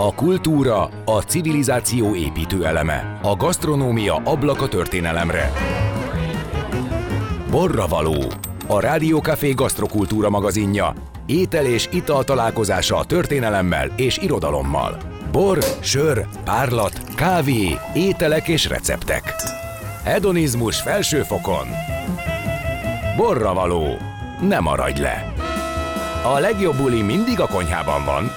A kultúra a civilizáció építő eleme. A gasztronómia ablaka történelemre. Borra való. A Rádiókafé gasztrokultúra magazinja. Étel és ital találkozása a történelemmel és irodalommal. Bor, sör, párlat, kávé, ételek és receptek. Hedonizmus felső fokon. Borra való. Ne maradj le! A legjobb buli mindig a konyhában van.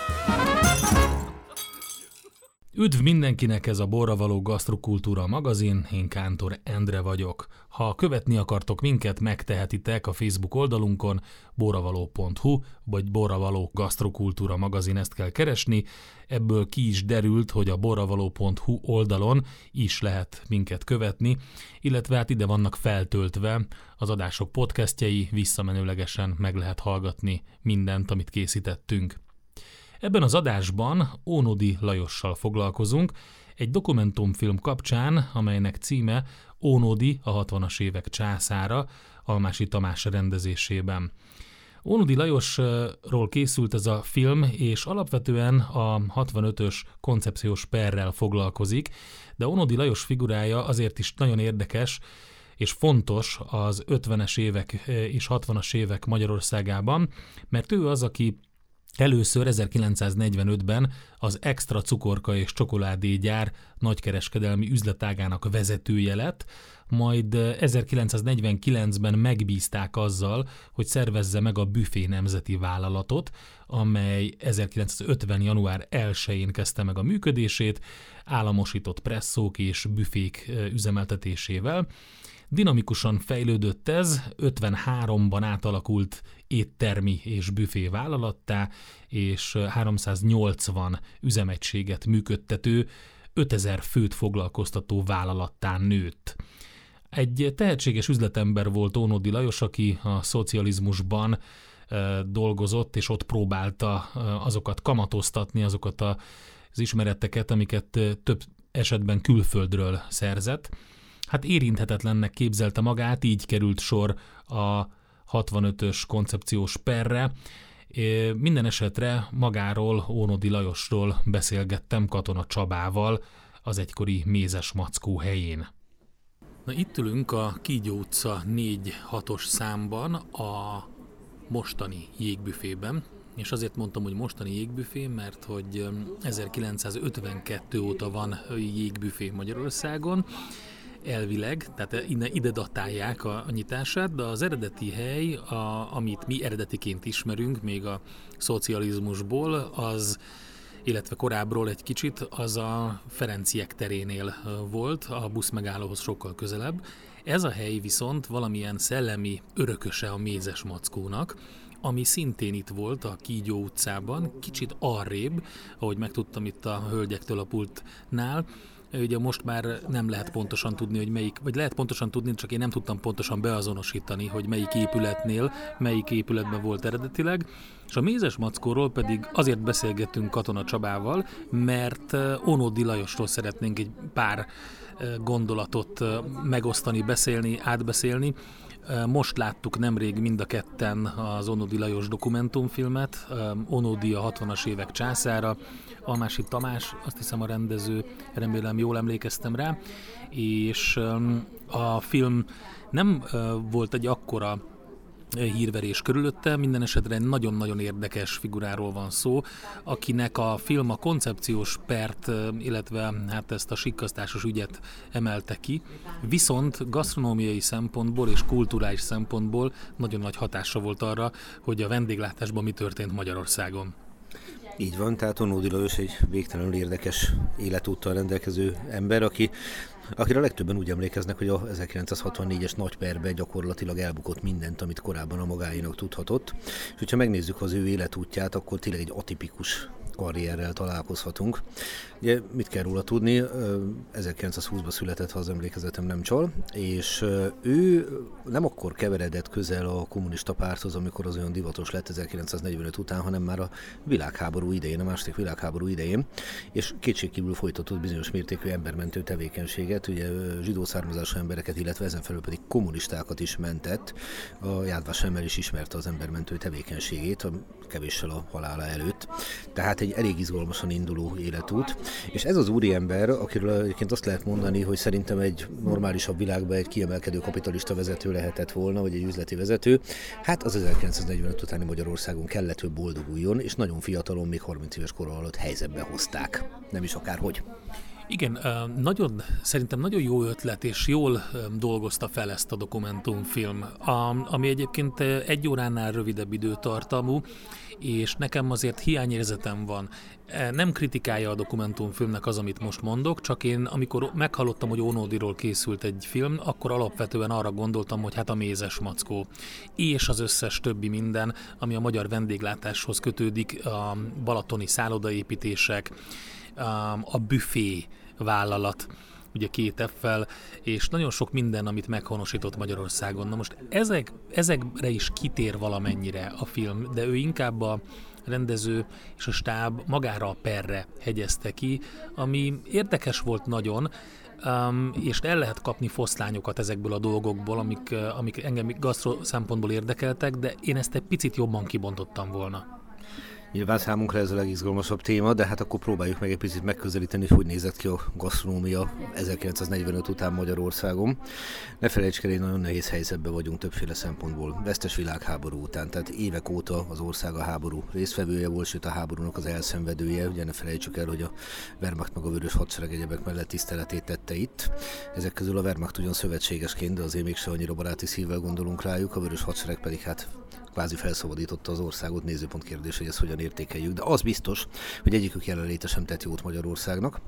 Üdv mindenkinek ez a Borra való gasztrokultúra magazin, én Kántor Endre vagyok. Ha követni akartok minket, megtehetitek a Facebook oldalunkon, borravaló.hu, vagy borravaló gasztrokultúra magazin, ezt kell keresni. Ebből ki is derült, hogy a borravaló.hu oldalon is lehet minket követni, illetve hát ide vannak feltöltve az adások podcastjei, visszamenőlegesen meg lehet hallgatni mindent, amit készítettünk. Ebben az adásban Ónodi Lajossal foglalkozunk, egy dokumentumfilm kapcsán, amelynek címe Ónodi a 60-as évek császára, Almási Tamás rendezésében. Ónodi Lajosról készült ez a film, és alapvetően a 65-ös koncepciós perrel foglalkozik, de Ónodi Lajos figurája azért is nagyon érdekes, és fontos az 50-es évek és 60-as évek Magyarországában, mert ő az, aki Először 1945-ben az Extra cukorka és csokoládégyár nagykereskedelmi üzletágának vezetője lett, majd 1949-ben megbízták azzal, hogy szervezze meg a Büfé Nemzeti Vállalatot, amely 1950. január 1-én kezdte meg a működését, államosított presszók és büfék üzemeltetésével. Dinamikusan fejlődött ez, 53-ban átalakult éttermi és büfé vállalattá, és 380 üzemegységet működtető, 5000 főt foglalkoztató vállalattá nőtt. Egy tehetséges üzletember volt Ónodi Lajos, aki a szocializmusban dolgozott, és ott próbálta azokat kamatoztatni, azokat az ismereteket, amiket több esetben külföldről szerzett. Hát érinthetetlennek képzelte magát, így került sor a 65-ös koncepciós perre. Minden esetre magáról, Ónodi Lajosról beszélgettem Katona Csabával, az egykori Mézes Mackó helyén. Na itt ülünk a Kígyó utca 4-6-os számban a mostani jégbüfében, és azért mondtam, hogy mostani jégbüfé, mert hogy 1952 óta van jégbüfé Magyarországon, elvileg, tehát ide, ide datálják a, nyitását, de az eredeti hely, a, amit mi eredetiként ismerünk, még a szocializmusból, az illetve korábbról egy kicsit, az a Ferenciek terénél volt, a buszmegállóhoz sokkal közelebb. Ez a hely viszont valamilyen szellemi örököse a mézes mackónak, ami szintén itt volt a Kígyó utcában, kicsit arrébb, ahogy megtudtam itt a hölgyektől a pultnál, Ugye most már nem lehet pontosan tudni, hogy melyik, vagy lehet pontosan tudni, csak én nem tudtam pontosan beazonosítani, hogy melyik épületnél, melyik épületben volt eredetileg. És a Mézes Mackóról pedig azért beszélgettünk Katona Csabával, mert eh, Onódi Lajosról szeretnénk egy pár eh, gondolatot eh, megosztani, beszélni, átbeszélni. Most láttuk nemrég mind a ketten az Onodi Lajos dokumentumfilmet, Onodi a 60-as évek császára, Almási Tamás, azt hiszem a rendező, remélem jól emlékeztem rá, és a film nem volt egy akkora hírverés körülötte. Minden esetre egy nagyon-nagyon érdekes figuráról van szó, akinek a film a koncepciós pert, illetve hát ezt a sikkasztásos ügyet emelte ki, viszont gasztronómiai szempontból és kulturális szempontból nagyon nagy hatása volt arra, hogy a vendéglátásban mi történt Magyarországon. Így van, tehát Onódi Lajos egy végtelenül érdekes életúttal rendelkező ember, aki akire a legtöbben úgy emlékeznek, hogy a 1964-es nagyperbe gyakorlatilag elbukott mindent, amit korábban a magáinak tudhatott. És hogyha megnézzük az ő életútját, akkor tényleg egy atipikus karrierrel találkozhatunk. Ugye mit kell róla tudni? 1920-ban született, ha az emlékezetem nem csal, és ő nem akkor keveredett közel a kommunista párthoz, amikor az olyan divatos lett 1945 után, hanem már a világháború idején, a második világháború idején, és kétségkívül folytatott bizonyos mértékű embermentő tevékenységet, ugye zsidó származású embereket, illetve ezen felül pedig kommunistákat is mentett. A Jádvás is ismerte az embermentő tevékenységét, kevéssel a halála előtt. Tehát egy elég izgalmasan induló életút. És ez az úriember, akiről egyébként azt lehet mondani, hogy szerintem egy normálisabb világban egy kiemelkedő kapitalista vezető lehetett volna, vagy egy üzleti vezető, hát az 1945 utáni Magyarországon kellett, hogy boldoguljon, és nagyon fiatalon, még 30 éves kor alatt helyzetbe hozták. Nem is akárhogy. Igen, nagyon, szerintem nagyon jó ötlet, és jól dolgozta fel ezt a dokumentumfilm, ami egyébként egy óránál rövidebb időtartamú, és nekem azért hiányérzetem van. Nem kritikája a dokumentumfilmnek az, amit most mondok, csak én amikor meghallottam, hogy Ónódiról készült egy film, akkor alapvetően arra gondoltam, hogy hát a mézes mackó, és az összes többi minden, ami a magyar vendéglátáshoz kötődik, a balatoni szállodaépítések, a büfé vállalat, ugye két f és nagyon sok minden, amit meghonosított Magyarországon. Na most ezek, ezekre is kitér valamennyire a film, de ő inkább a rendező és a stáb magára a perre hegyezte ki, ami érdekes volt nagyon, um, és el lehet kapni foszlányokat ezekből a dolgokból, amik, amik engem gasztro szempontból érdekeltek, de én ezt egy picit jobban kibontottam volna. Nyilván számunkra ez a legizgalmasabb téma, de hát akkor próbáljuk meg egy picit megközelíteni, hogy hogy nézett ki a gasztronómia 1945 után Magyarországon. Ne felejtsd el, egy nagyon nehéz helyzetben vagyunk többféle szempontból. Vesztes világháború után, tehát évek óta az ország a háború résztvevője volt, sőt a háborúnak az elszenvedője. Ugye ne felejtsük el, hogy a Wehrmacht meg a Vörös Hadsereg egyebek mellett tiszteletét tette itt. Ezek közül a Wehrmacht ugyan szövetségesként, de azért mégsem annyira baráti szívvel gondolunk rájuk, a Vörös Hadsereg pedig hát kvázi felszabadította az országot, nézőpont kérdés, hogy ezt hogyan értékeljük, de az biztos, hogy egyikük jelenléte sem tett jót Magyarországnak.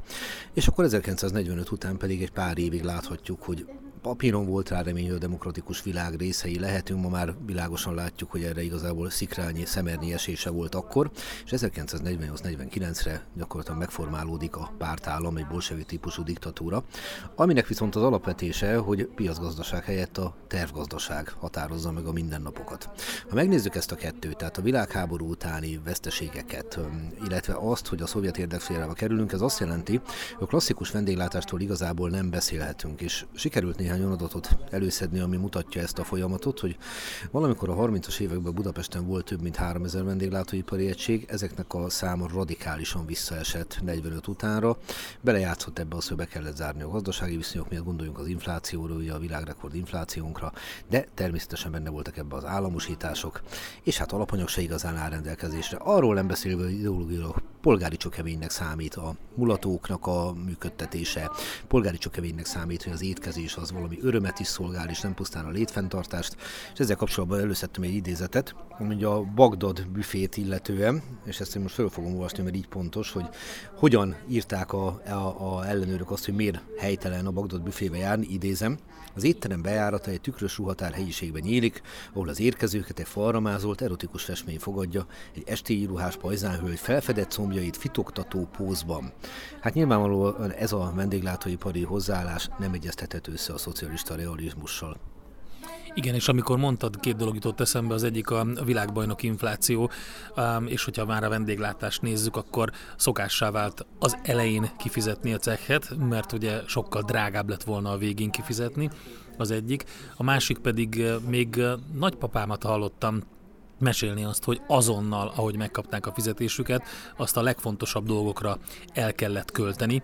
És akkor 1945 után pedig egy pár évig láthatjuk, hogy papíron volt rá remény, hogy a demokratikus világ részei lehetünk, ma már világosan látjuk, hogy erre igazából szikrányi, szemernyi esése volt akkor, és 1948-49-re gyakorlatilag megformálódik a pártállam, egy bolsevi típusú diktatúra, aminek viszont az alapvetése, hogy piacgazdaság helyett a tervgazdaság határozza meg a mindennapokat. Ha megnézzük ezt a kettőt, tehát a világháború utáni veszteségeket, illetve azt, hogy a szovjet érdekszférába kerülünk, ez azt jelenti, hogy a klasszikus vendéglátástól igazából nem beszélhetünk, és sikerült néhány néhány adatot előszedni, ami mutatja ezt a folyamatot, hogy valamikor a 30-as években Budapesten volt több mint 3000 vendéglátóipari egység, ezeknek a száma radikálisan visszaesett 45 utánra. Belejátszott ebbe az, hogy be kellett zárni a gazdasági viszonyok miatt, gondoljunk az inflációra, ugye a világrekord inflációnkra, de természetesen benne voltak ebbe az államosítások, és hát alapanyag se igazán áll rendelkezésre. Arról nem beszélve, hogy ideológiailag polgári csokevénynek számít a mulatóknak a működtetése, polgári csokevénynek számít, hogy az étkezés az valami örömet is szolgál, és nem pusztán a létfenntartást. És ezzel kapcsolatban előszedtem egy idézetet, ami a Bagdad büfét illetően, és ezt én most föl fogom olvasni, mert így pontos, hogy hogyan írták a, a, a ellenőrök azt, hogy miért helytelen a Bagdad büfébe járni, idézem. Az étterem bejárata egy tükrös ruhatár helyiségben nyílik, ahol az érkezőket egy falramázolt, erotikus festmény fogadja, egy estélyi íruhás pajzánhölgy felfedett combjait fitoktató pózban. Hát nyilvánvalóan ez a vendéglátóipari hozzáállás nem egyeztethető össze a szocialista realizmussal. Igen, és amikor mondtad, két dolog jutott eszembe, az egyik a világbajnok infláció, és hogyha már a vendéglátást nézzük, akkor szokássá vált az elején kifizetni a cechet, mert ugye sokkal drágább lett volna a végén kifizetni, az egyik. A másik pedig uh, még uh, nagypapámat hallottam mesélni azt, hogy azonnal, ahogy megkapták a fizetésüket, azt a legfontosabb dolgokra el kellett költeni,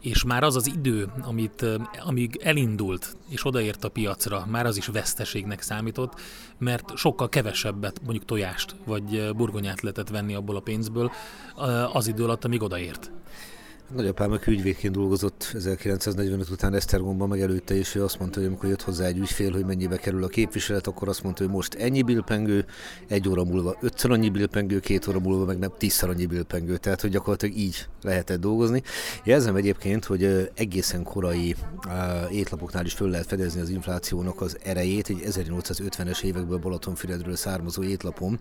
és már az az idő, amit, amíg elindult és odaért a piacra, már az is veszteségnek számított, mert sokkal kevesebbet, mondjuk tojást vagy burgonyát lehetett venni abból a pénzből az idő alatt, amíg odaért. Nagyapám, aki ügyvédként dolgozott 1945 után Esztergomban, meg előtte is, ő azt mondta, hogy amikor jött hozzá egy ügyfél, hogy mennyibe kerül a képviselet, akkor azt mondta, hogy most ennyi bilpengő, egy óra múlva ötször annyi bilpengő, két óra múlva meg nem tízszer annyi bilpengő, tehát hogy gyakorlatilag így lehetett dolgozni. Jelzem egyébként, hogy egészen korai étlapoknál is föl lehet fedezni az inflációnak az erejét, egy 1850-es évekből Balatonfüredről származó étlapon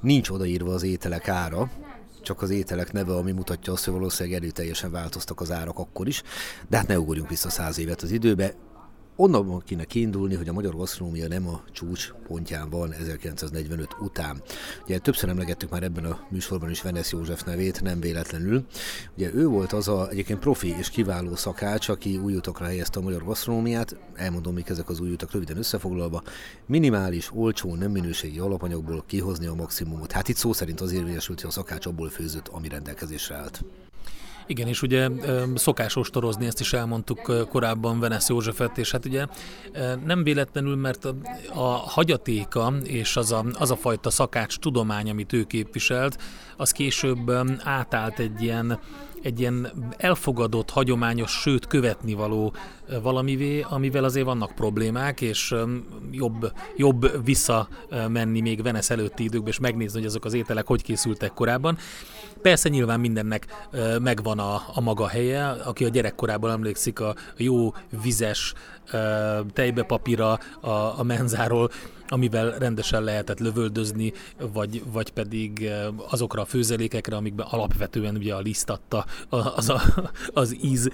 nincs odaírva az ételek ára, csak az ételek neve, ami mutatja azt, hogy valószínűleg erőteljesen változtak az árak akkor is. De hát ne ugorjunk vissza száz évet az időbe. Onnan kéne kiindulni, hogy a magyar gasztronómia nem a csúcs pontján van 1945 után. Ugye többször emlegettük már ebben a műsorban is Venesz József nevét, nem véletlenül. Ugye ő volt az a egyébként profi és kiváló szakács, aki új utakra helyezte a magyar gasztronómiát. Elmondom, mik ezek az új utak röviden összefoglalva. Minimális, olcsó, nem minőségi alapanyagból kihozni a maximumot. Hát itt szó szerint az érvényesült, hogy a szakács abból főzött, ami rendelkezésre állt. Igen, és ugye szokás ostorozni, ezt is elmondtuk korábban Venesz Józsefet, és hát ugye nem véletlenül, mert a, a hagyatéka és az a, az a fajta szakács tudomány, amit ő képviselt, az később átállt egy ilyen egy ilyen elfogadott, hagyományos, sőt követni való valamivé, amivel azért vannak problémák, és jobb, jobb visszamenni még Venesz előtti időkbe, és megnézni, hogy azok az ételek hogy készültek korábban. Persze nyilván mindennek megvan a, a maga helye, aki a gyerekkorában emlékszik a jó vizes tejbepapíra a, a menzáról, amivel rendesen lehetett lövöldözni, vagy, vagy pedig azokra a főzelékekre, amikben alapvetően ugye a liszt az, a, az íz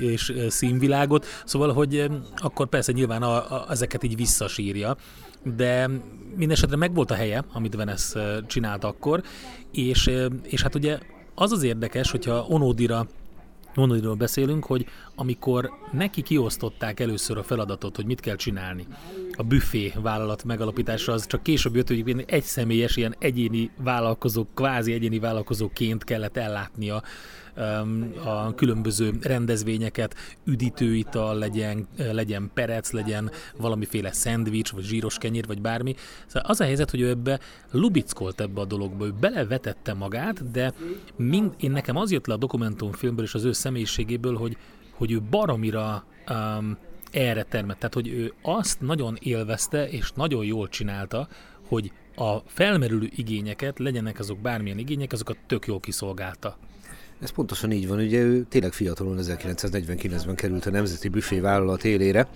és színvilágot. Szóval, hogy akkor persze nyilván a, a, ezeket így visszasírja, de mindesetre megvolt a helye, amit Venesz csinált akkor, és, és hát ugye az az érdekes, hogyha Onódira Onodiról beszélünk, hogy amikor neki kiosztották először a feladatot, hogy mit kell csinálni, a büfé vállalat megalapítása az csak később jött, hogy egy személyes, ilyen egyéni vállalkozó, kvázi egyéni vállalkozóként kellett ellátnia a különböző rendezvényeket, üdítőital legyen, legyen perec, legyen valamiféle szendvics, vagy zsíros kenyér, vagy bármi. Szóval az a helyzet, hogy ő ebbe lubickolt ebbe a dologba, ő belevetette magát, de mind, én nekem az jött le a dokumentumfilmből és az ő személyiségéből, hogy, hogy ő baromira um, erre termett. Tehát, hogy ő azt nagyon élvezte, és nagyon jól csinálta, hogy a felmerülő igényeket, legyenek azok bármilyen igények, azokat tök jól kiszolgálta. Ez pontosan így van, ugye ő tényleg fiatalon 1949-ben került a Nemzeti Büfé vállalat élére.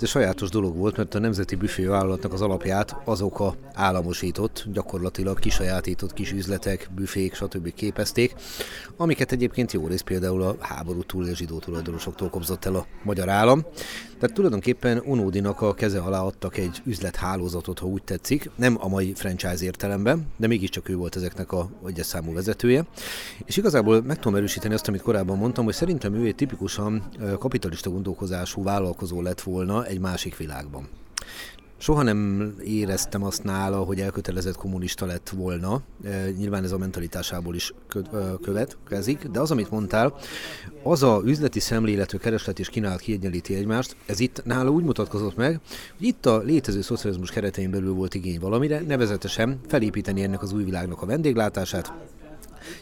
Ez sajátos dolog volt, mert a Nemzeti Büfé vállalatnak az alapját azok a államosított, gyakorlatilag kisajátított kis üzletek, büfék, stb. képezték, amiket egyébként jó rész például a háború túl és zsidó tulajdonosoktól kobzott el a magyar állam. Tehát tulajdonképpen Onódinak a keze alá adtak egy üzlethálózatot, ha úgy tetszik, nem a mai franchise értelemben, de mégiscsak ő volt ezeknek a egyes számú vezetője. És igazából meg tudom erősíteni azt, amit korábban mondtam, hogy szerintem ő egy tipikusan kapitalista gondolkozású vállalkozó lett volna egy másik világban. Soha nem éreztem azt nála, hogy elkötelezett kommunista lett volna. Nyilván ez a mentalitásából is következik, de az, amit mondtál, az a üzleti szemléletű kereslet és kínálat kiegyenlíti egymást, ez itt nála úgy mutatkozott meg, hogy itt a létező szocializmus keretein belül volt igény valamire, nevezetesen felépíteni ennek az új világnak a vendéglátását,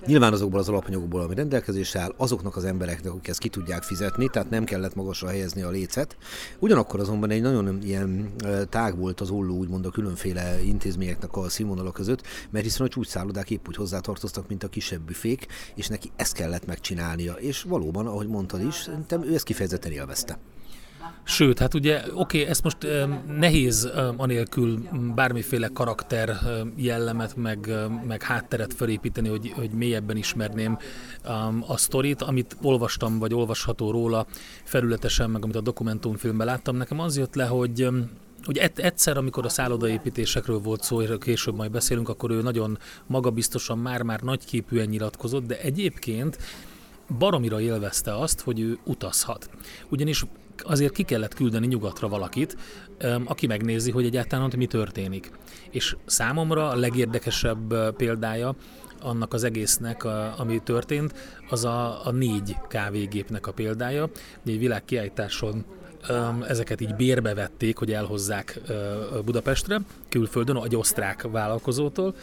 Nyilván azokból az alapanyagokból, ami rendelkezésre áll, azoknak az embereknek, akik ezt ki tudják fizetni, tehát nem kellett magasra helyezni a lécet. Ugyanakkor azonban egy nagyon ilyen tág volt az olló, úgymond a különféle intézményeknek a színvonala között, mert hiszen a csúcsszállodák épp úgy hozzátartoztak, mint a kisebb büfék, és neki ezt kellett megcsinálnia. És valóban, ahogy mondtad is, szerintem ő ezt kifejezetten élvezte. Sőt, hát ugye, oké, okay, ezt most nehéz anélkül bármiféle karakter jellemet, meg, meg hátteret felépíteni, hogy, hogy mélyebben ismerném a sztorit, amit olvastam, vagy olvasható róla felületesen, meg amit a dokumentumfilmben láttam, nekem az jött le, hogy hogy egyszer, amikor a szállodaépítésekről volt szó, és később majd beszélünk, akkor ő nagyon magabiztosan már-már nagyképűen nyilatkozott, de egyébként baromira élvezte azt, hogy ő utazhat. Ugyanis azért ki kellett küldeni nyugatra valakit, aki megnézi, hogy egyáltalán ott mi történik. És számomra a legérdekesebb példája annak az egésznek, ami történt, az a, a négy kávégépnek a példája. Egy világkiállításon ezeket így bérbe vették, hogy elhozzák Budapestre, külföldön, egy osztrák vállalkozótól,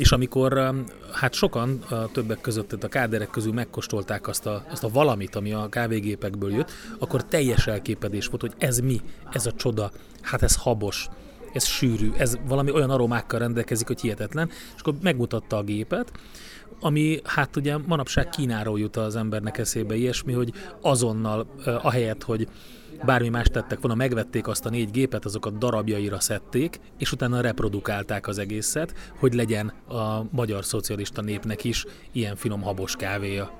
és amikor um, hát sokan többek között a káderek közül megkóstolták azt a, azt a valamit, ami a kávégépekből jött, akkor teljes elképedés volt, hogy ez mi, ez a csoda, hát ez habos, ez sűrű, ez valami olyan aromákkal rendelkezik, hogy hihetetlen, és akkor megmutatta a gépet, ami hát ugye manapság Kínáról jut az embernek eszébe ilyesmi, hogy azonnal ahelyett, hogy bármi más tettek volna, megvették azt a négy gépet, azokat darabjaira szedték, és utána reprodukálták az egészet, hogy legyen a magyar szocialista népnek is ilyen finom habos kávéja.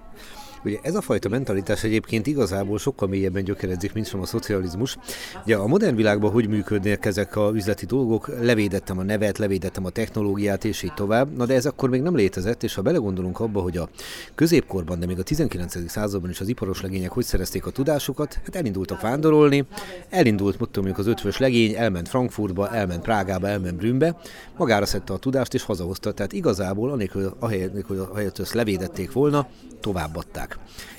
Ugye ez a fajta mentalitás egyébként igazából sokkal mélyebben gyökeredzik, mint sem a szocializmus. Ugye a modern világban hogy működnek ezek a üzleti dolgok? Levédettem a nevet, levédettem a technológiát, és így tovább. Na de ez akkor még nem létezett, és ha belegondolunk abba, hogy a középkorban, de még a 19. században is az iparos legények hogy szerezték a tudásukat, hát elindultak vándorolni, elindult, mondjuk az ötvös legény, elment Frankfurtba, elment Prágába, elment Brünnbe, magára szedte a tudást és hazahozta. Tehát igazából, anélkül, ahelyett, hogy ahelyett ezt levédették volna, továbbadták.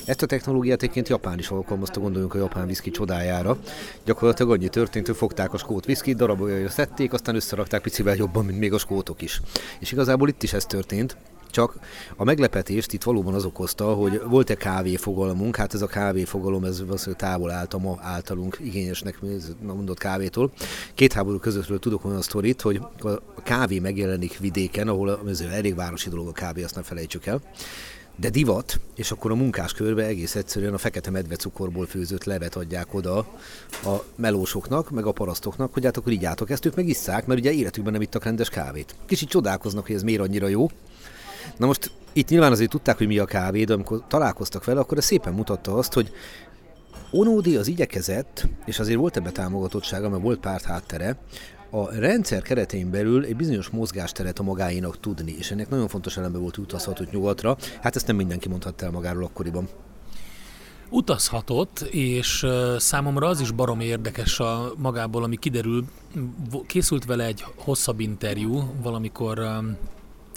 Ezt a technológiát egyébként Japán is alkalmazta, gondoljunk a japán viszki csodájára. Gyakorlatilag annyi történt, hogy fogták a skót viszkit, darabolja szedték, aztán összerakták picivel jobban, mint még a skótok is. És igazából itt is ez történt. Csak a meglepetést itt valóban az okozta, hogy volt-e kávéfogalmunk, hát ez a kávéfogalom, ez valószínűleg távol állt a ma általunk igényesnek mondott kávétól. Két háború közöttről tudok olyan sztorit, hogy a kávé megjelenik vidéken, ahol ez elég városi dolog a kávé, azt ne felejtsük el de divat, és akkor a munkáskörbe egész egyszerűen a fekete medve cukorból főzött levet adják oda a melósoknak, meg a parasztoknak, hogy hát akkor így átok ezt, ők meg isszák, mert ugye életükben nem ittak rendes kávét. Kicsit csodálkoznak, hogy ez miért annyira jó, Na most itt nyilván azért tudták, hogy mi a kávé, de amikor találkoztak vele, akkor ez szépen mutatta azt, hogy Onódi az igyekezett, és azért volt ebbe támogatottsága, mert volt párt háttere, a rendszer keretein belül egy bizonyos mozgásteret a magáénak tudni, és ennek nagyon fontos eleme volt, hogy utazhatott nyugatra. Hát ezt nem mindenki mondhatta el magáról akkoriban. Utazhatott, és számomra az is barom érdekes a magából, ami kiderül. Készült vele egy hosszabb interjú valamikor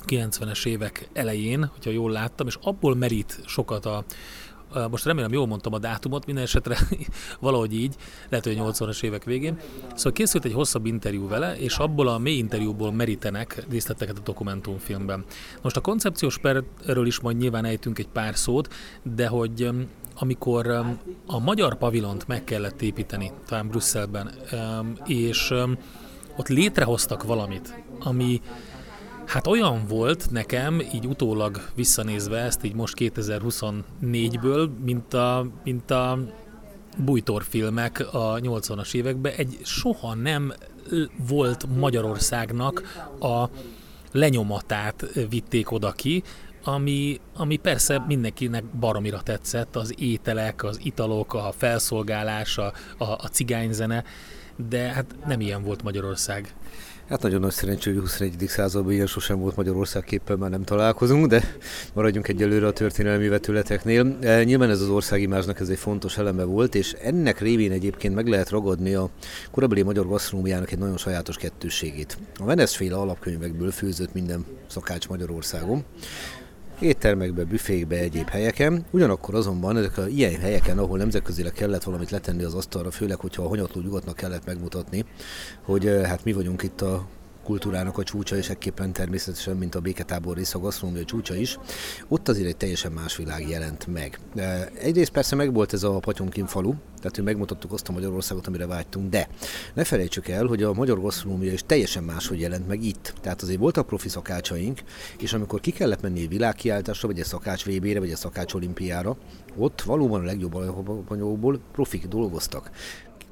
90-es évek elején, hogyha jól láttam, és abból merít sokat a, most remélem jól mondtam a dátumot, minden esetre valahogy így, lehet, hogy 80-as évek végén. Szóval készült egy hosszabb interjú vele, és abból a mély interjúból merítenek részleteket a dokumentumfilmben. Most a koncepciós perről is majd nyilván ejtünk egy pár szót, de hogy amikor a magyar pavilont meg kellett építeni, talán Brüsszelben, és ott létrehoztak valamit, ami Hát olyan volt nekem, így utólag visszanézve ezt, így most 2024-ből, mint a, mint a bújtorfilmek a 80-as években. Egy soha nem volt Magyarországnak a lenyomatát vitték oda ki, ami, ami persze mindenkinek baromira tetszett, az ételek, az italok, a felszolgálás, a, a, a cigányzene, de hát nem ilyen volt Magyarország. Hát nagyon nagy szerencsé, hogy a 21. században ilyen sosem volt Magyarország képpen, már nem találkozunk, de maradjunk egyelőre a történelmi vetületeknél. E, nyilván ez az országimázsnak ez egy fontos eleme volt, és ennek révén egyébként meg lehet ragadni a korabeli magyar gasztronómiának egy nagyon sajátos kettőségét. A Veneszféle alapkönyvekből főzött minden szakács Magyarországon éttermekbe, büfékbe, egyéb helyeken. Ugyanakkor azonban ezek a ilyen helyeken, ahol nemzetközileg kellett valamit letenni az asztalra, főleg, hogyha a hanyatló nyugatnak kellett megmutatni, hogy hát mi vagyunk itt a kultúrának a csúcsa, és ekképpen természetesen, mint a béketábor rész a gasztronómia csúcsa is, ott azért egy teljesen más világ jelent meg. Egyrészt persze meg volt ez a Patyonkin falu, tehát hogy megmutattuk azt a Magyarországot, amire vágytunk, de ne felejtsük el, hogy a magyar gasztronómia is teljesen máshogy jelent meg itt. Tehát azért voltak profi szakácsaink, és amikor ki kellett menni egy világkiáltásra, vagy egy szakács VB-re, vagy egy szakács olimpiára, ott valóban a legjobb alapanyagokból profik dolgoztak.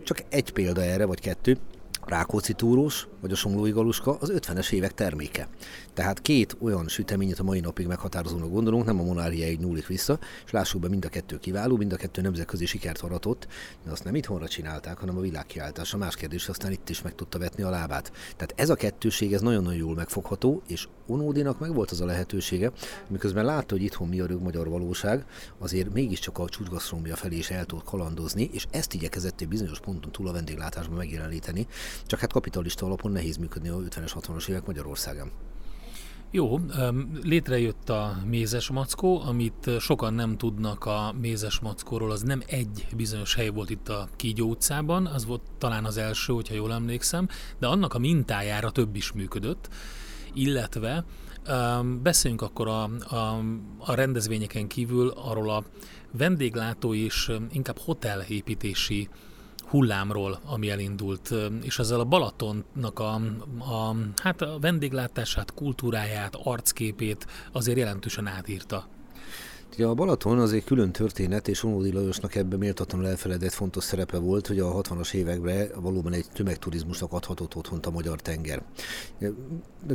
Csak egy példa erre, vagy kettő. Rákóczi túrós, vagy a Somlói Galuska az 50-es évek terméke. Tehát két olyan süteményet a mai napig meghatározónak gondolunk, nem a monárhiáig nyúlik vissza, és lássuk be, mind a kettő kiváló, mind a kettő nemzetközi sikert aratott, de azt nem itthonra csinálták, hanem a világkiáltása. Más kérdés, aztán itt is meg tudta vetni a lábát. Tehát ez a kettőség, ez nagyon-nagyon jól megfogható, és Onódinak meg volt az a lehetősége, miközben látta, hogy itthon mi a magyar valóság, azért mégiscsak a csúcsgasztrómia felé is el tud kalandozni, és ezt igyekezett egy bizonyos ponton túl a vendéglátásban megjeleníteni, csak hát kapitalista alapon nehéz működni a 50-es, 60-as évek Magyarországon. Jó, létrejött a mézes mackó, amit sokan nem tudnak a mézes mackóról, az nem egy bizonyos hely volt itt a Kígyó utcában, az volt talán az első, hogyha jól emlékszem, de annak a mintájára több is működött, illetve beszéljünk akkor a, a, a rendezvényeken kívül arról a vendéglátó és inkább hotelépítési hullámról, ami elindult, és ezzel a Balatonnak a, a, hát a vendéglátását, kultúráját, arcképét azért jelentősen átírta. Ugye a Balaton az egy külön történet, és Onódi Lajosnak ebben méltatlanul elfeledett fontos szerepe volt, hogy a 60-as években valóban egy tömegturizmusnak adhatott otthont a magyar tenger.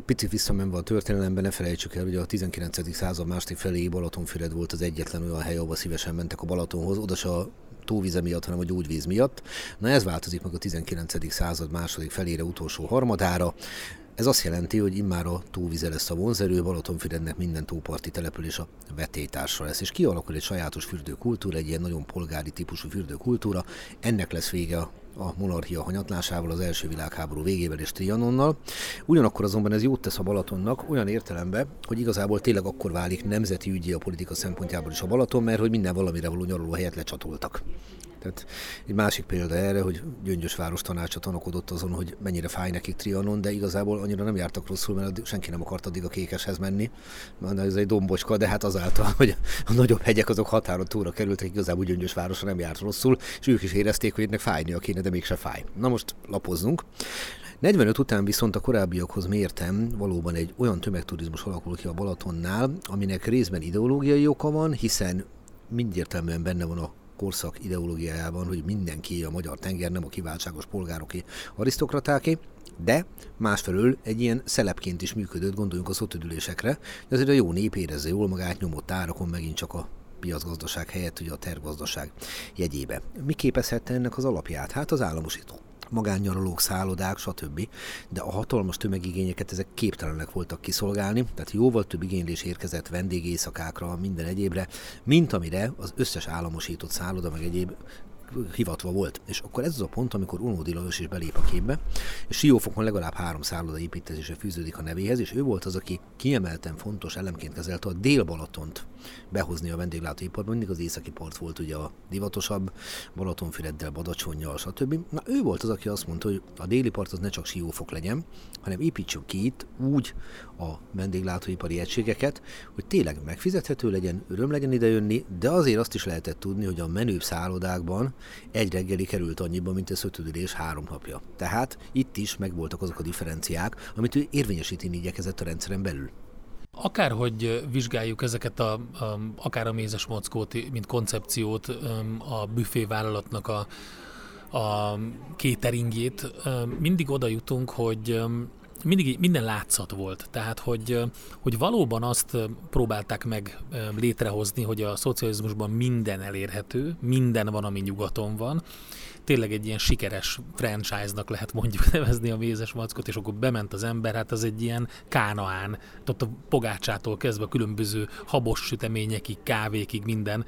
Pici visszamenve a történelemben, ne felejtsük el, hogy a 19. század második felé Balatonfüred volt az egyetlen olyan hely, ahol szívesen mentek a Balatonhoz, oda se a tóvize miatt, hanem a gyógyvíz miatt. Na ez változik meg a 19. század második felére, utolsó harmadára. Ez azt jelenti, hogy immár a tóvize lesz a vonzerő, Balatonfürednek minden tóparti település a vetétársa lesz, és kialakul egy sajátos fürdőkultúra, egy ilyen nagyon polgári típusú fürdőkultúra. Ennek lesz vége a a monarchia hanyatlásával, az első világháború végével és Trianonnal. Ugyanakkor azonban ez jót tesz a Balatonnak olyan értelemben, hogy igazából tényleg akkor válik nemzeti ügyi a politika szempontjából is a Balaton, mert hogy minden valamire való nyaraló helyet lecsatoltak. Tehát egy másik példa erre, hogy Gyöngyös város tanácsa tanakodott azon, hogy mennyire fáj nekik Trianon, de igazából annyira nem jártak rosszul, mert senki nem akart addig a kékeshez menni. Mert ez egy dombocska, de hát azáltal, hogy a nagyobb hegyek azok határon túlra kerültek, igazából Gyöngyös városra nem járt rosszul, és ők is érezték, hogy ennek fájnia kéne, de mégse fáj. Na most lapozzunk. 45 után viszont a korábbiakhoz mértem valóban egy olyan tömegturizmus alakul ki a Balatonnál, aminek részben ideológiai oka van, hiszen mindértelműen benne van a korszak ideológiájában, hogy mindenki a magyar tenger, nem a kiváltságos polgároké, arisztokratáké, de másfelől egy ilyen szelepként is működött, gondoljunk az ötödülésekre, de azért a jó nép érezze jól magát nyomott árakon megint csak a piacgazdaság helyett ugye a tervgazdaság jegyébe. Mi képezhette ennek az alapját? Hát az államosító magánnyaralók, szállodák, stb. De a hatalmas tömegigényeket ezek képtelenek voltak kiszolgálni, tehát jóval több igénylés érkezett vendégészakákra, minden egyébre, mint amire az összes államosított szálloda, meg egyéb hivatva volt. És akkor ez az a pont, amikor Unódi Lajos is belép a képbe, és Siófokon legalább három szálloda építkezése fűződik a nevéhez, és ő volt az, aki kiemelten fontos elemként kezelte a Dél-Balatont behozni a vendéglátóiparba. Mindig az északi part volt ugye a divatosabb, Balatonfüreddel, Badacsonyjal, stb. Na ő volt az, aki azt mondta, hogy a déli part az ne csak Siófok legyen, hanem építsük ki itt úgy a vendéglátóipari egységeket, hogy tényleg megfizethető legyen, öröm legyen idejönni, de azért azt is lehetett tudni, hogy a menőbb szállodákban egy reggeli került annyiba, mint egy szötődülés három napja. Tehát itt is megvoltak azok a differenciák, amit ő érvényesíteni igyekezett a rendszeren belül. Akárhogy vizsgáljuk ezeket a, a akár a mézes mockót, mint koncepciót, a büfévállalatnak a, a cateringét, mindig oda jutunk, hogy mindig minden látszat volt. Tehát, hogy, hogy valóban azt próbálták meg létrehozni, hogy a szocializmusban minden elérhető, minden van, ami nyugaton van. Tényleg egy ilyen sikeres franchise-nak lehet mondjuk nevezni a mézes mackot, és akkor bement az ember, hát az egy ilyen kánaán, tehát a pogácsától kezdve különböző habos süteményekig, kávékig minden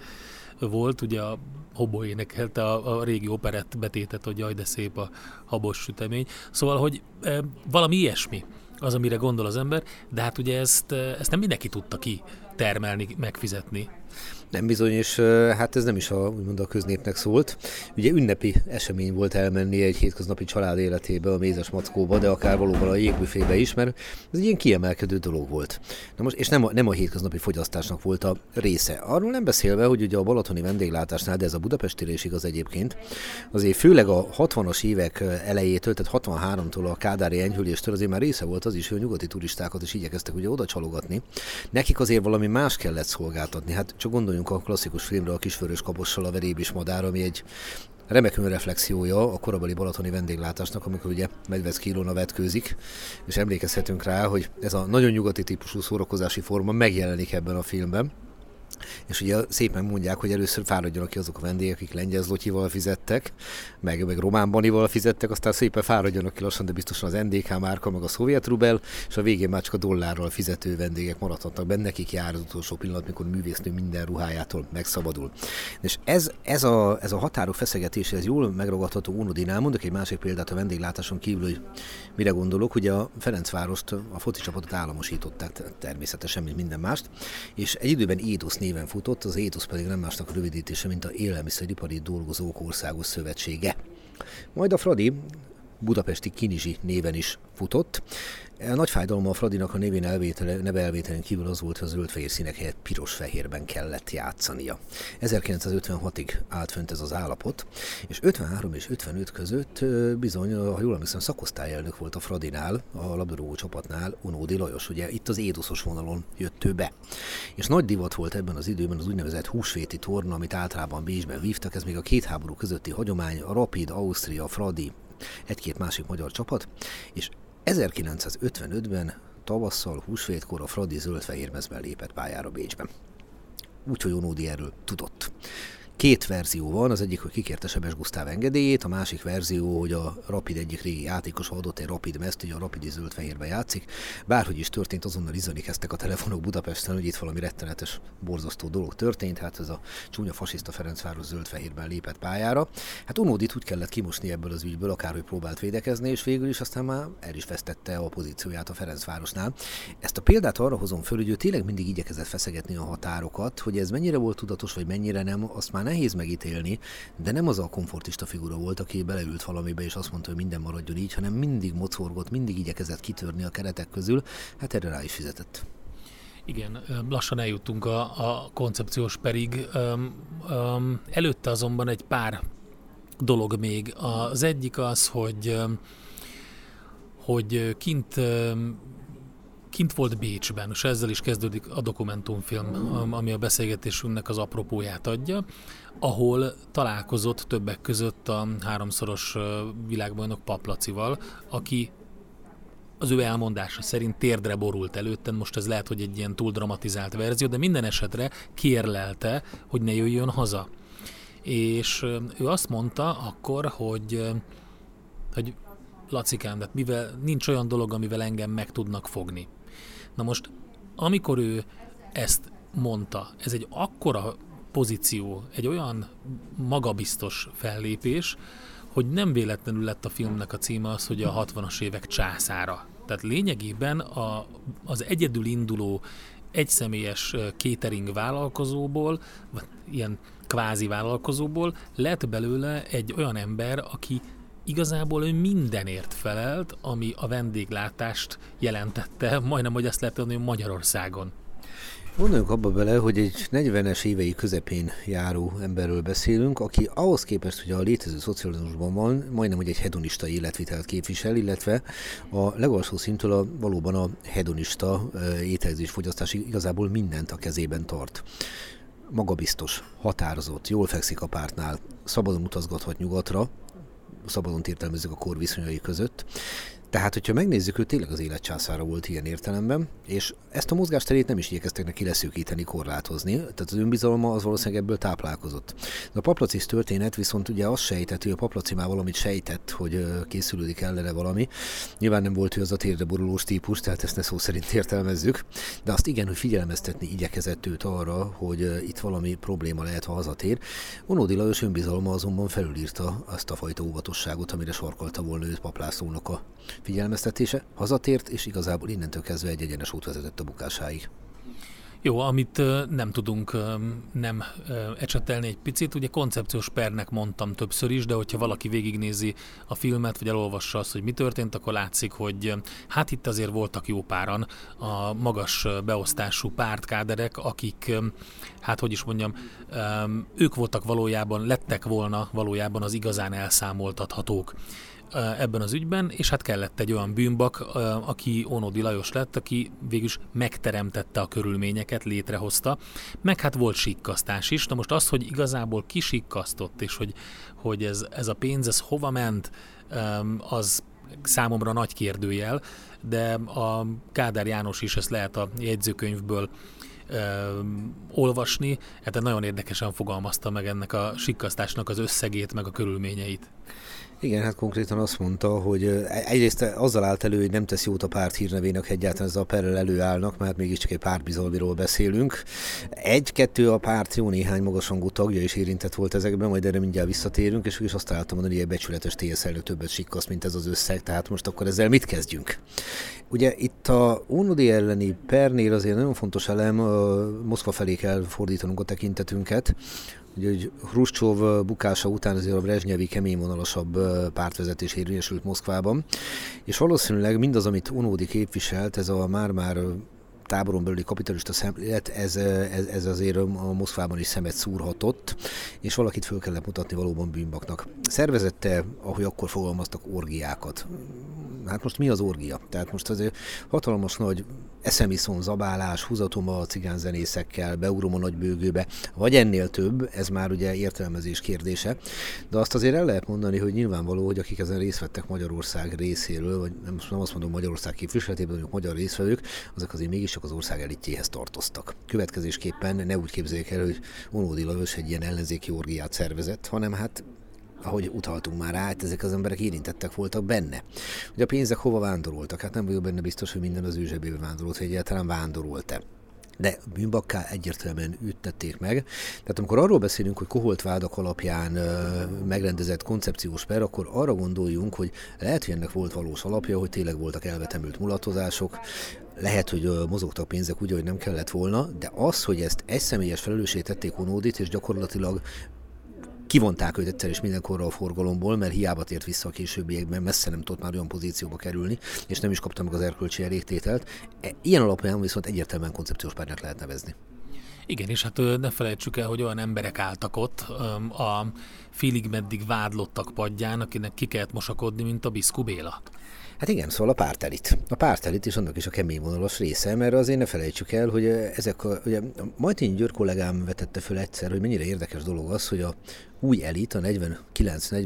volt, ugye a Hobo énekelte a, a régi operett betétet, hogy jaj, de szép a habos sütemény. Szóval, hogy e, valami ilyesmi az, amire gondol az ember, de hát ugye ezt, ezt nem mindenki tudta ki termelni, megfizetni. Nem bizony, és hát ez nem is a, úgymond a köznépnek szólt. Ugye ünnepi esemény volt elmenni egy hétköznapi család életébe, a mézes mackóba, de akár valóban a jégbüfébe is, mert ez egy ilyen kiemelkedő dolog volt. Na most, és nem a, nem a hétköznapi fogyasztásnak volt a része. Arról nem beszélve, hogy ugye a balatoni vendéglátásnál, de ez a budapestire is igaz egyébként, azért főleg a 60-as évek elejétől, tehát 63-tól a kádári enyhüléstől azért már része volt az is, hogy a nyugati turistákat is igyekeztek ugye oda csalogatni. Nekik azért valami más kellett szolgáltatni. Hát csak gondoljunk a klasszikus filmre a kisfőrös kapossal a verébis madár, ami egy remek önreflexiója a korabeli balatoni vendéglátásnak, amikor ugye Medvecki Ilona vetkőzik, és emlékezhetünk rá, hogy ez a nagyon nyugati típusú szórakozási forma megjelenik ebben a filmben. És ugye szépen mondják, hogy először fáradjanak ki azok a vendégek, akik lengyel zlotyival fizettek, meg, meg román banival fizettek, aztán szépen fáradjanak ki lassan, de biztosan az NDK márka, meg a szovjet rubel, és a végén már csak a dollárral fizető vendégek maradhatnak benne, nekik jár az utolsó pillanat, mikor művésznő minden ruhájától megszabadul. És ez, ez, a, ez a határok feszegetése, ez jól megragadható Unodinál. Mondok egy másik példát a vendéglátáson kívül, hogy mire gondolok, hogy a Ferencvárost, a foci csapatot államosították természetesen, mint minden mást, és egy időben Édosz néven futott, az étusz pedig nem másnak rövidítése, mint a Élelmiszeripari Dolgozók Országos Szövetsége. Majd a Fradi budapesti Kinizsi néven is futott. A nagy fájdalma a Fradinak a névén elvétele, neve elvételen kívül az volt, hogy a zöld-fehér színek helyett piros-fehérben kellett játszania. 1956-ig állt fönt ez az állapot, és 53 és 55 között bizony, ha jól emlékszem, szakosztályelnök volt a Fradinál, a labdarúgó csapatnál, Unódi Lajos, ugye itt az éduszos vonalon jött ő be. És nagy divat volt ebben az időben az úgynevezett húsvéti torna, amit általában Bécsben vívtak, ez még a két háború közötti hagyomány, a Rapid, Ausztria, Fradi, egy-két másik magyar csapat, és 1955-ben tavasszal, húsvétkor a Fradi zöld-fehér mezben lépett pályára Bécsben. Úgyhogy Onódi erről tudott. Két verzió van, az egyik, hogy kikérte Sebes Gusztáv engedélyét, a másik verzió, hogy a Rapid egyik régi játékos adott egy Rapid mezt, hogy a Rapid zöld-fehérbe játszik. Bárhogy is történt, azonnal izolni kezdtek a telefonok Budapesten, hogy itt valami rettenetes, borzasztó dolog történt, hát ez a csúnya fasiszta Ferencváros zöld-fehérben lépett pályára. Hát Unódit úgy kellett kimosni ebből az ügyből, akárhogy próbált védekezni, és végül is aztán már el is vesztette a pozícióját a Ferencvárosnál. Ezt a példát arra hozom föl, hogy ő tényleg mindig igyekezett feszegetni a határokat, hogy ez mennyire volt tudatos, vagy mennyire nem, azt már nehéz megítélni, de nem az a komfortista figura volt, aki beleült valamibe és azt mondta, hogy minden maradjon így, hanem mindig mocorgott, mindig igyekezett kitörni a keretek közül, hát erre rá is fizetett. Igen, lassan eljutunk a, a koncepciós perig. Um, um, előtte azonban egy pár dolog még. Az egyik az, hogy hogy kint kint volt Bécsben, és ezzel is kezdődik a dokumentumfilm, ami a beszélgetésünknek az apropóját adja, ahol találkozott többek között a háromszoros világbajnok Paplacival, aki az ő elmondása szerint térdre borult előtten, most ez lehet, hogy egy ilyen túl dramatizált verzió, de minden esetre kérlelte, hogy ne jöjjön haza. És ő azt mondta akkor, hogy, hogy Lacikám, de mivel nincs olyan dolog, amivel engem meg tudnak fogni. Na most, amikor ő ezt mondta, ez egy akkora pozíció, egy olyan magabiztos fellépés, hogy nem véletlenül lett a filmnek a címe az, hogy a 60-as évek császára. Tehát lényegében a, az egyedül induló egyszemélyes catering vállalkozóból, vagy ilyen kvázi vállalkozóból lett belőle egy olyan ember, aki igazából ő mindenért felelt, ami a vendéglátást jelentette, majdnem, hogy azt lehet mondani, Magyarországon. Gondoljunk abba bele, hogy egy 40-es évei közepén járó emberről beszélünk, aki ahhoz képest, hogy a létező szocializmusban van, majdnem, hogy egy hedonista életvitelt képvisel, illetve a legalsó szintől a, valóban a hedonista ételzés fogyasztás igazából mindent a kezében tart magabiztos, határozott, jól fekszik a pártnál, szabadon utazgathat nyugatra, szabadon értelmezzük a kor viszonyai között, tehát, hogyha megnézzük, ő tényleg az életcsászára volt ilyen értelemben, és ezt a mozgásterét nem is igyekeztek neki leszűkíteni, korlátozni, tehát az önbizalma az valószínűleg ebből táplálkozott. De a paplacis történet viszont ugye azt sejtett, hogy a paplaci már valamit sejtett, hogy készülődik ellene valami. Nyilván nem volt ő az a térdeborulós típus, tehát ezt ne szó szerint értelmezzük, de azt igen, hogy figyelmeztetni igyekezett őt arra, hogy itt valami probléma lehet, ha hazatér. Onódi Lajos önbizalma azonban felülírta azt a fajta óvatosságot, amire sarkalta volna őt paplászónak a figyelmeztetése, hazatért, és igazából innentől kezdve egy egyenes út vezetett a bukásáig. Jó, amit nem tudunk nem ecsetelni egy picit, ugye koncepciós pernek mondtam többször is, de hogyha valaki végignézi a filmet, vagy elolvassa azt, hogy mi történt, akkor látszik, hogy hát itt azért voltak jó páran a magas beosztású pártkáderek, akik, hát hogy is mondjam, ők voltak valójában, lettek volna valójában az igazán elszámoltathatók ebben az ügyben, és hát kellett egy olyan bűnbak, aki Onodi Lajos lett, aki végülis megteremtette a körülményeket, létrehozta, meg hát volt sikkasztás is. Na most az, hogy igazából kisikkasztott, és hogy, hogy ez, ez a pénz, ez hova ment, az számomra nagy kérdőjel, de a Kádár János is ezt lehet a jegyzőkönyvből ö, olvasni, hát nagyon érdekesen fogalmazta meg ennek a sikkasztásnak az összegét, meg a körülményeit. Igen, hát konkrétan azt mondta, hogy egyrészt azzal állt elő, hogy nem tesz jót a párt hírnevének egyáltalán ezzel a perrel előállnak, mert mégiscsak egy pártbizalmiról beszélünk. Egy-kettő a párt jó néhány magasrangú tagja is érintett volt ezekben, majd erre mindjárt visszatérünk, és is azt találtam mondani, hogy egy becsületes TSZ elő többet sikkasz, mint ez az összeg, tehát most akkor ezzel mit kezdjünk? Ugye itt a Unodi elleni pernél azért nagyon fontos elem, Moszkva felé kell fordítanunk a tekintetünket, Ugye, hogy Hruscsov bukása után azért a Brezsnyevi keményvonalasabb pártvezetés érvényesült Moszkvában, és valószínűleg mindaz, amit Unódi képviselt, ez a már-már táboron belüli kapitalista szemlélet, ez, ez, ez azért a Moszkvában is szemet szúrhatott, és valakit föl kellett mutatni valóban bűnbaknak. Szervezette, ahogy akkor fogalmaztak, orgiákat. Hát most mi az orgia? Tehát most azért hatalmas nagy eszemiszon, zabálás, húzatom a cigánzenészekkel, beugrom a nagybőgőbe, vagy ennél több, ez már ugye értelmezés kérdése, de azt azért el lehet mondani, hogy nyilvánvaló, hogy akik ezen részt vettek Magyarország részéről, vagy nem, nem azt mondom Magyarország képviseletében, hanem magyar részvevők, azok azért mégiscsak az ország elitjéhez tartoztak. Következésképpen ne úgy képzeljék el, hogy Onódi Lajos egy ilyen ellenzéki orgiát szervezett, hanem hát ahogy utaltunk már rá, hát ezek az emberek érintettek voltak benne. Ugye a pénzek hova vándoroltak? Hát nem vagyok benne biztos, hogy minden az ő zsebébe vándorolt, hogy egyáltalán vándorolt-e de bűnbakká egyértelműen üttették meg. Tehát amikor arról beszélünk, hogy koholt vádak alapján ö, megrendezett koncepciós per, akkor arra gondoljunk, hogy lehet, hogy ennek volt valós alapja, hogy tényleg voltak elvetemült mulatozások, lehet, hogy mozogtak pénzek úgy, hogy nem kellett volna, de az, hogy ezt egy személyes felelőssé tették Onódit, és gyakorlatilag kivonták őt egyszer és mindenkorra a forgalomból, mert hiába tért vissza a későbbiekben, messze nem tudott már olyan pozícióba kerülni, és nem is kapta meg az erkölcsi elégtételt. E, ilyen alapján viszont egyértelműen koncepciós párnak lehet nevezni. Igen, és hát ne felejtsük el, hogy olyan emberek álltak ott a félig meddig vádlottak padján, akinek ki kellett mosakodni, mint a Biszku Béla. Hát igen, szóval a pártelit. A pártelit és annak is a kemény vonalas része, mert azért ne felejtsük el, hogy ezek a, ugye Majtényi György kollégám vetette föl egyszer, hogy mennyire érdekes dolog az, hogy a új elit, a 49-40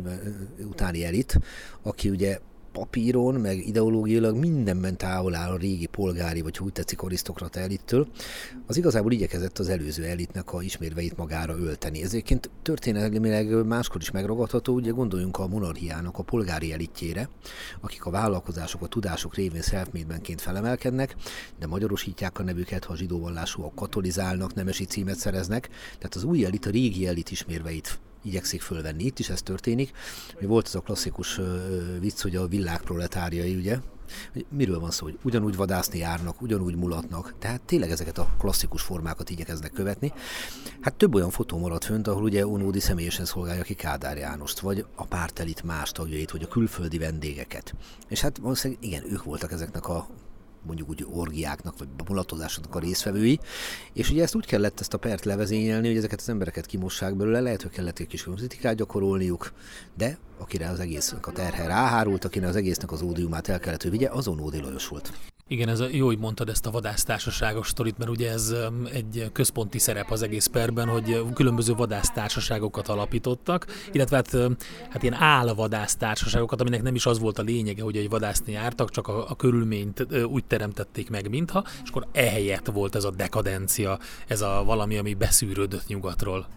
utáni elit, aki ugye papíron, meg ideológiailag mindenben távol áll a régi polgári, vagy úgy tetszik, arisztokrata elittől, az igazából igyekezett az előző elitnek a ismérveit magára ölteni. Ezért történelmileg máskor is megragadható, ugye gondoljunk a monarchiának a polgári elitjére, akik a vállalkozások, a tudások révén self felemelkednek, de magyarosítják a nevüket, ha zsidó vallásúak katolizálnak, nemesi címet szereznek, tehát az új elit a régi elit ismérveit igyekszik fölvenni. Itt is ez történik. Volt ez a klasszikus vicc, hogy a világ proletáriai, ugye, miről van szó, hogy ugyanúgy vadászni járnak, ugyanúgy mulatnak, tehát tényleg ezeket a klasszikus formákat igyekeznek követni. Hát több olyan fotó maradt fönt, ahol ugye Unódi személyesen szolgálja ki Kádár Jánost, vagy a pártelit más tagjait, vagy a külföldi vendégeket. És hát valószínűleg igen, ők voltak ezeknek a mondjuk úgy orgiáknak, vagy mulatozásoknak a részvevői, és ugye ezt úgy kellett ezt a pert levezényelni, hogy ezeket az embereket kimossák belőle, lehet, hogy kellett egy kis kritikát gyakorolniuk, de akire az egésznek a terhe ráhárult, akinek az egésznek az ódiumát el kellett, hogy vigye, azon Ódi Lajos volt. Igen, ez a, jó, hogy mondtad ezt a vadásztársaságos sztorit, mert ugye ez egy központi szerep az egész perben, hogy különböző vadásztársaságokat alapítottak, illetve hát, hát ilyen állvadásztársaságokat, aminek nem is az volt a lényege, hogy egy vadászni jártak, csak a, a körülményt úgy teremtették meg, mintha, és akkor ehelyett volt ez a dekadencia, ez a valami, ami beszűrődött nyugatról.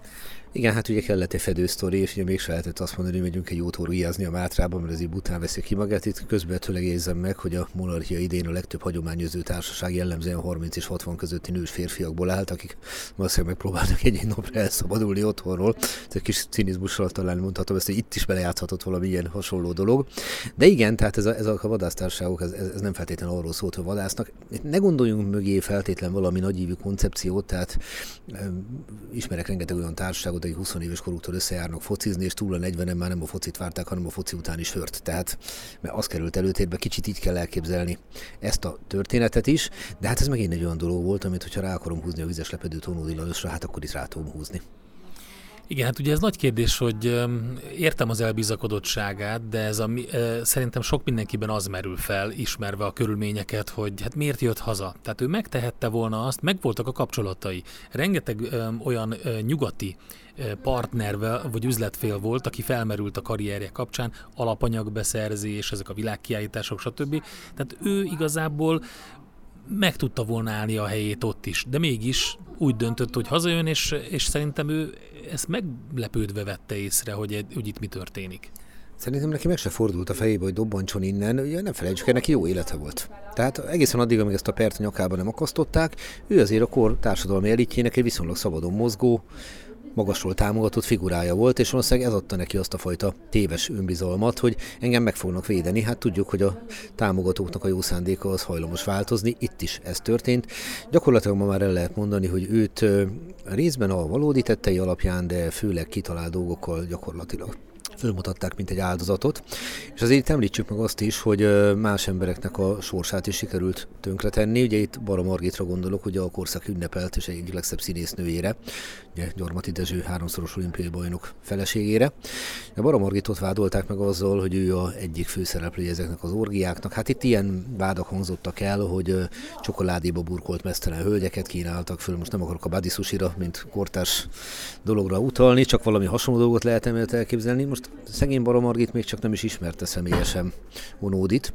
Igen, hát ugye kellett egy fedősztori, és ugye még se lehetett azt mondani, hogy megyünk egy jót óriázni a Mátrában, mert ez így bután veszi ki magát. Itt közvetőleg érzem meg, hogy a monarchia idén a legtöbb hagyományozó társaság jellemzően 30 és 60 közötti nős férfiakból állt, akik valószínűleg megpróbálnak egy-egy napra elszabadulni otthonról. Ez egy kis cinizmussal talán mondhatom ezt, hogy itt is belejátszhatott valami ilyen hasonló dolog. De igen, tehát ez a, ez a vadásztárságok, ez, ez, nem feltétlenül arról szólt, hogy vadásznak. Ne gondoljunk mögé feltétlen valami nagyívű koncepciót, tehát ismerek rengeteg olyan társaságot, akik 20 éves koruktól összejárnak focizni, és túl a 40 már nem a focit várták, hanem a foci után is hört. Tehát mert az került előtérbe, kicsit így kell elképzelni ezt a történetet is, de hát ez megint egy olyan dolog volt, amit hogyha rá akarom húzni a vizes lepedő Tónódi Lajosra, hát akkor is rá tudom húzni. Igen, hát ugye ez nagy kérdés, hogy értem az elbizakodottságát, de ez a, szerintem sok mindenkiben az merül fel, ismerve a körülményeket, hogy hát miért jött haza. Tehát ő megtehette volna azt, megvoltak a kapcsolatai. Rengeteg olyan nyugati partnervel vagy üzletfél volt, aki felmerült a karrierje kapcsán, alapanyagbeszerzés, ezek a világkiállítások, stb. Tehát ő igazából meg tudta volna állni a helyét ott is, de mégis úgy döntött, hogy hazajön, és, és szerintem ő ezt meglepődve vette észre, hogy, hogy itt mi történik. Szerintem neki meg se fordult a fejébe, hogy dobbancson innen, ugye nem felejtsük el, neki jó élete volt. Tehát egészen addig, amíg ezt a pert a nyakába nem akasztották, ő azért a kor társadalmi elitjének egy viszonylag szabadon mozgó, magasról támogatott figurája volt, és valószínűleg ez adta neki azt a fajta téves önbizalmat, hogy engem meg fognak védeni. Hát tudjuk, hogy a támogatóknak a jó szándéka az hajlamos változni, itt is ez történt. Gyakorlatilag ma már el lehet mondani, hogy őt részben a valódi tettei alapján, de főleg kitalált dolgokkal gyakorlatilag fölmutatták, mint egy áldozatot. És azért említsük meg azt is, hogy más embereknek a sorsát is sikerült tönkretenni. Ugye itt Bara Margitra gondolok, ugye a korszak ünnepelt és egyik legszebb színésznőjére, ugye Gyarmati Dezső háromszoros olimpiai bajnok feleségére. A Bara Margitot vádolták meg azzal, hogy ő a egyik főszereplője ezeknek az orgiáknak. Hát itt ilyen vádak hangzottak el, hogy csokoládéba burkolt mesztelen hölgyeket kínáltak föl. Most nem akarok a body mint kortárs dologra utalni, csak valami hasonló dolgot lehet elképzelni. Most szegény Baramargit még csak nem is ismerte személyesen Onódit,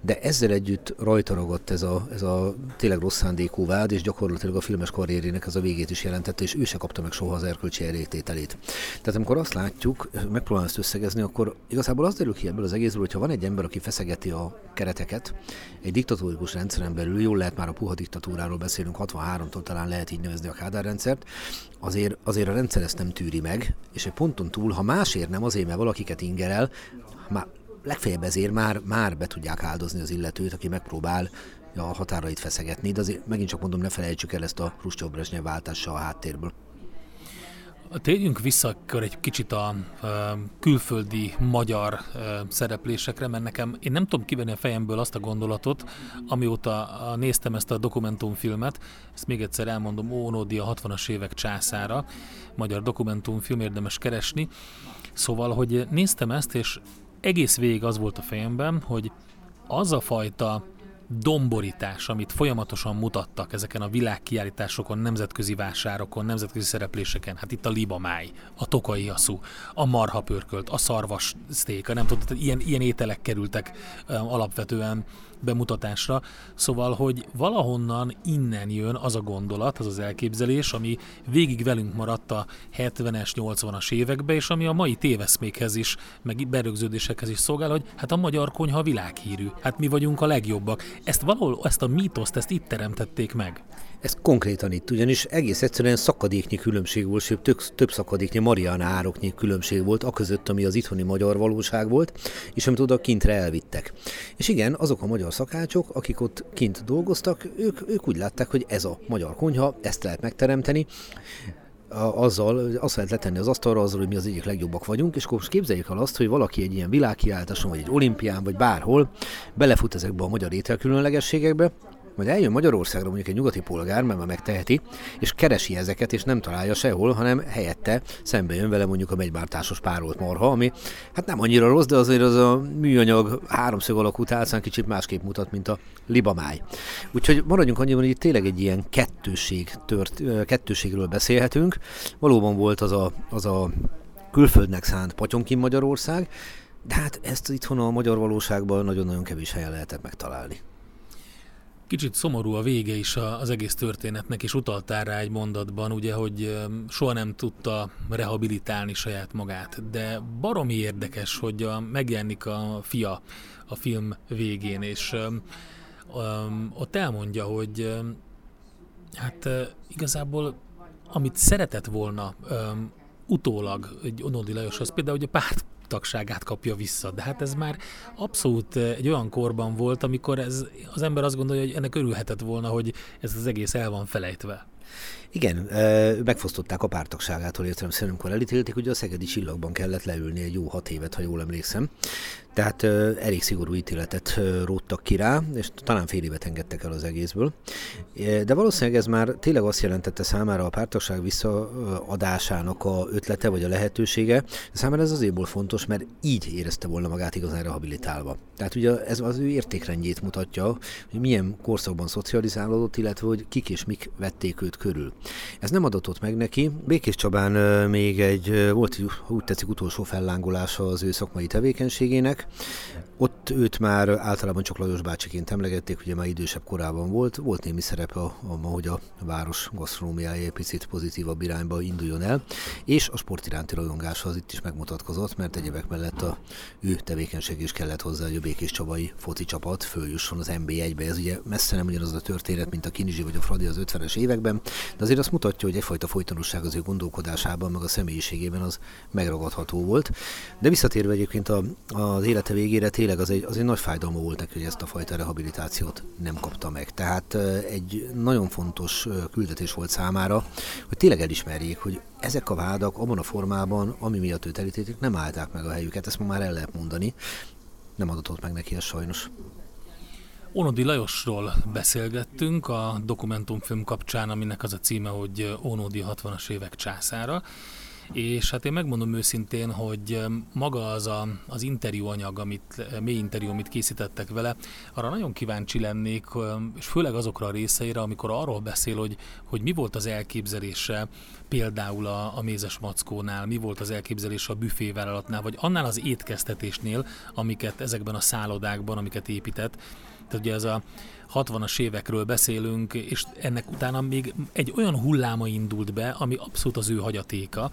de ezzel együtt rajta ragadt ez a, ez a tényleg rossz szándékú vád, és gyakorlatilag a filmes karrierének ez a végét is jelentette, és ő se kapta meg soha az erkölcsi elértételét. Tehát amikor azt látjuk, megpróbálom ezt összegezni, akkor igazából az derül ki ebből az egészből, hogyha van egy ember, aki feszegeti a kereteket, egy diktatórikus rendszeren belül, jól lehet már a puha diktatúráról beszélünk, 63-tól talán lehet így nevezni a Kádár rendszert, azért, azért a rendszer ezt nem tűri meg, és egy ponton túl, ha másért nem azért, mert valakiket ingerel, már legfeljebb ezért már, már be tudják áldozni az illetőt, aki megpróbál a határait feszegetni, de azért megint csak mondom, ne felejtsük el ezt a Khrushchev váltással a háttérből. Térjünk vissza akkor egy kicsit a, külföldi magyar szereplésekre, mert nekem én nem tudom kivenni a fejemből azt a gondolatot, amióta néztem ezt a dokumentumfilmet, ezt még egyszer elmondom, Ónódi a 60-as évek császára, magyar dokumentumfilm érdemes keresni. Szóval, hogy néztem ezt, és egész végig az volt a fejemben, hogy az a fajta domborítás, amit folyamatosan mutattak ezeken a világkiállításokon, nemzetközi vásárokon, nemzetközi szerepléseken, hát itt a libamáj, a tokai aszú, a marha pörkölt, a szarvas szték, nem tudod, ilyen, ilyen ételek kerültek um, alapvetően bemutatásra. Szóval, hogy valahonnan innen jön az a gondolat, az az elképzelés, ami végig velünk maradt a 70-es, 80-as években, és ami a mai téveszmékhez is, meg berögződésekhez is szolgál, hogy hát a magyar konyha világhírű. Hát mi vagyunk a legjobbak. Ezt valahol, ezt a mítoszt, ezt itt teremtették meg. Ez konkrétan itt, ugyanis egész egyszerűen szakadéknyi különbség volt, sőt több, több szakadéknyi Mariana ároknyi különbség volt, aközött, ami az itthoni magyar valóság volt, és amit oda kintre elvittek. És igen, azok a magyar szakácsok, akik ott kint dolgoztak, ők, ők úgy látták, hogy ez a magyar konyha, ezt lehet megteremteni, azzal, azt lehet letenni az asztalra azzal, hogy mi az egyik legjobbak vagyunk, és akkor most képzeljük el azt, hogy valaki egy ilyen világkiáltáson, vagy egy olimpián, vagy bárhol belefut ezekbe a magyar ételkülönlegességekbe, majd eljön Magyarországra mondjuk egy nyugati polgár, mert már megteheti, és keresi ezeket, és nem találja sehol, hanem helyette szembe jön vele mondjuk a megybártásos párolt marha, ami hát nem annyira rossz, de azért az a műanyag háromszög alakú tálcán kicsit másképp mutat, mint a libamáj. Úgyhogy maradjunk annyiban, hogy itt tényleg egy ilyen kettőség tört, kettőségről beszélhetünk. Valóban volt az a, az a külföldnek szánt Patyonkin Magyarország, de hát ezt itthon a magyar valóságban nagyon-nagyon kevés helyen lehetett megtalálni. Kicsit szomorú a vége is az egész történetnek, és utaltál rá egy mondatban, ugye, hogy soha nem tudta rehabilitálni saját magát, de baromi érdekes, hogy a, megjelenik a fia a film végén, és um, ott elmondja, hogy hát igazából amit szeretett volna um, utólag egy Onodi Lajos, az például, hogy a párt tagságát kapja vissza. De hát ez már abszolút eh, egy olyan korban volt, amikor ez, az ember azt gondolja, hogy ennek örülhetett volna, hogy ez az egész el van felejtve. Igen, megfosztották a pártagságától értelemszerűen, amikor elítélték, hogy a Szegedi Csillagban kellett leülni egy jó hat évet, ha jól emlékszem. Tehát elég szigorú ítéletet róttak ki rá, és talán fél évet engedtek el az egészből. De valószínűleg ez már tényleg azt jelentette számára a pártagság visszaadásának a ötlete vagy a lehetősége. Számára ez azért fontos, mert így érezte volna magát igazán rehabilitálva. Tehát ugye ez az ő értékrendjét mutatja, hogy milyen korszakban szocializálódott, illetve hogy kik és mik vették őt körül. Ez nem adatott meg neki. Békés Csabán még egy, volt úgy tetszik utolsó fellángolása az ő szakmai tevékenységének. Ott őt már általában csak Lajos bácsiként emlegették, ugye már idősebb korában volt. Volt némi szerepe, hogy a város gasztronómiája egy picit pozitívabb irányba induljon el, és a sport iránti rajongása az itt is megmutatkozott, mert egyebek mellett a ő tevékenység is kellett hozzá, hogy a Békés Csabai foci csapat följusson az NB1-be. Ez ugye messze nem ugyanaz a történet, mint a Kinizsi vagy a Fradi az 50-es években, de azért azt mutatja, hogy egyfajta folytonosság az ő gondolkodásában, meg a személyiségében az megragadható volt. De visszatérve egyébként a, az élete végére, tényleg az egy, az egy nagy fájdalma volt neki, hogy ezt a fajta rehabilitációt nem kapta meg. Tehát egy nagyon fontos küldetés volt számára, hogy tényleg elismerjék, hogy ezek a vádak abban a formában, ami miatt őt elítélték, nem állták meg a helyüket. Ezt már el lehet mondani. Nem adatott meg neki ez sajnos. Onodi Lajosról beszélgettünk a dokumentumfilm kapcsán, aminek az a címe, hogy Onodi 60-as évek császára. És hát én megmondom őszintén, hogy maga az a, az interjú anyag, amit, mély interjú, amit készítettek vele, arra nagyon kíváncsi lennék, és főleg azokra a részeire, amikor arról beszél, hogy, hogy mi volt az elképzelése például a, a mézes mackónál, mi volt az elképzelése a büfévállalatnál, vagy annál az étkeztetésnél, amiket ezekben a szállodákban, amiket épített, tehát ugye ez a 60-as évekről beszélünk, és ennek utána még egy olyan hulláma indult be, ami abszolút az ő hagyatéka,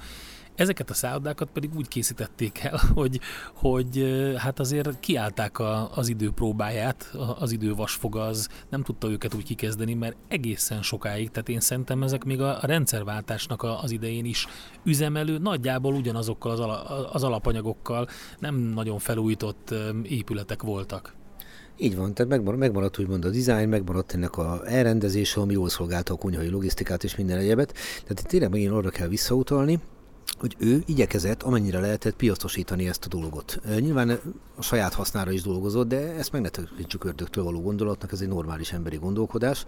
Ezeket a szállodákat pedig úgy készítették el, hogy, hogy hát azért kiállták a, az idő próbáját, az idő vasfoga az nem tudta őket úgy kikezdeni, mert egészen sokáig, tehát én szerintem ezek még a rendszerváltásnak az idején is üzemelő, nagyjából ugyanazokkal az, ala, az alapanyagokkal nem nagyon felújított épületek voltak. Így van, tehát megmaradt, megmaradt úgymond a dizájn, megmaradt ennek a elrendezése, ami jól szolgálta a kunyhai logisztikát és minden egyebet. Tehát tényleg megint arra kell visszautalni, hogy ő igyekezett amennyire lehetett piacosítani ezt a dolgot. Nyilván a saját hasznára is dolgozott, de ezt meg ne tekintsük ördögtől való gondolatnak, ez egy normális emberi gondolkodás,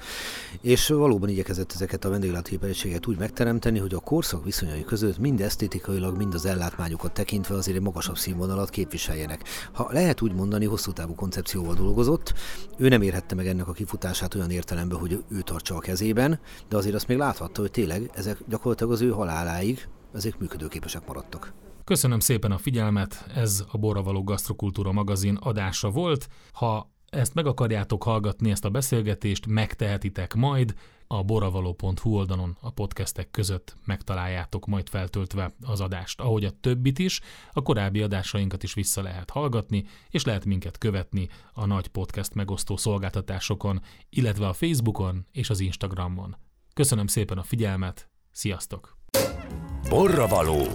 és valóban igyekezett ezeket a vendéglátóépületséget úgy megteremteni, hogy a korszak viszonyai között mind esztétikailag, mind az ellátmányokat tekintve azért egy magasabb színvonalat képviseljenek. Ha lehet úgy mondani, hosszú távú koncepcióval dolgozott, ő nem érhette meg ennek a kifutását olyan értelemben, hogy ő tartsa a kezében, de azért azt még láthatta, hogy tényleg ezek gyakorlatilag az ő haláláig ezek működőképesek maradtak. Köszönöm szépen a figyelmet, ez a Borravaló Gasztrokultúra magazin adása volt. Ha ezt meg akarjátok hallgatni, ezt a beszélgetést, megtehetitek majd, a boravaló.hu oldalon a podcastek között megtaláljátok majd feltöltve az adást. Ahogy a többit is, a korábbi adásainkat is vissza lehet hallgatni, és lehet minket követni a nagy podcast megosztó szolgáltatásokon, illetve a Facebookon és az Instagramon. Köszönöm szépen a figyelmet, sziasztok! Borravaló.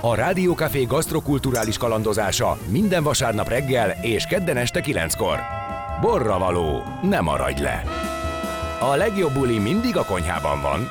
A Rádiókafé gasztrokulturális kalandozása minden vasárnap reggel és kedden este kilenckor. Borravaló. Ne maradj le! A legjobb buli mindig a konyhában van.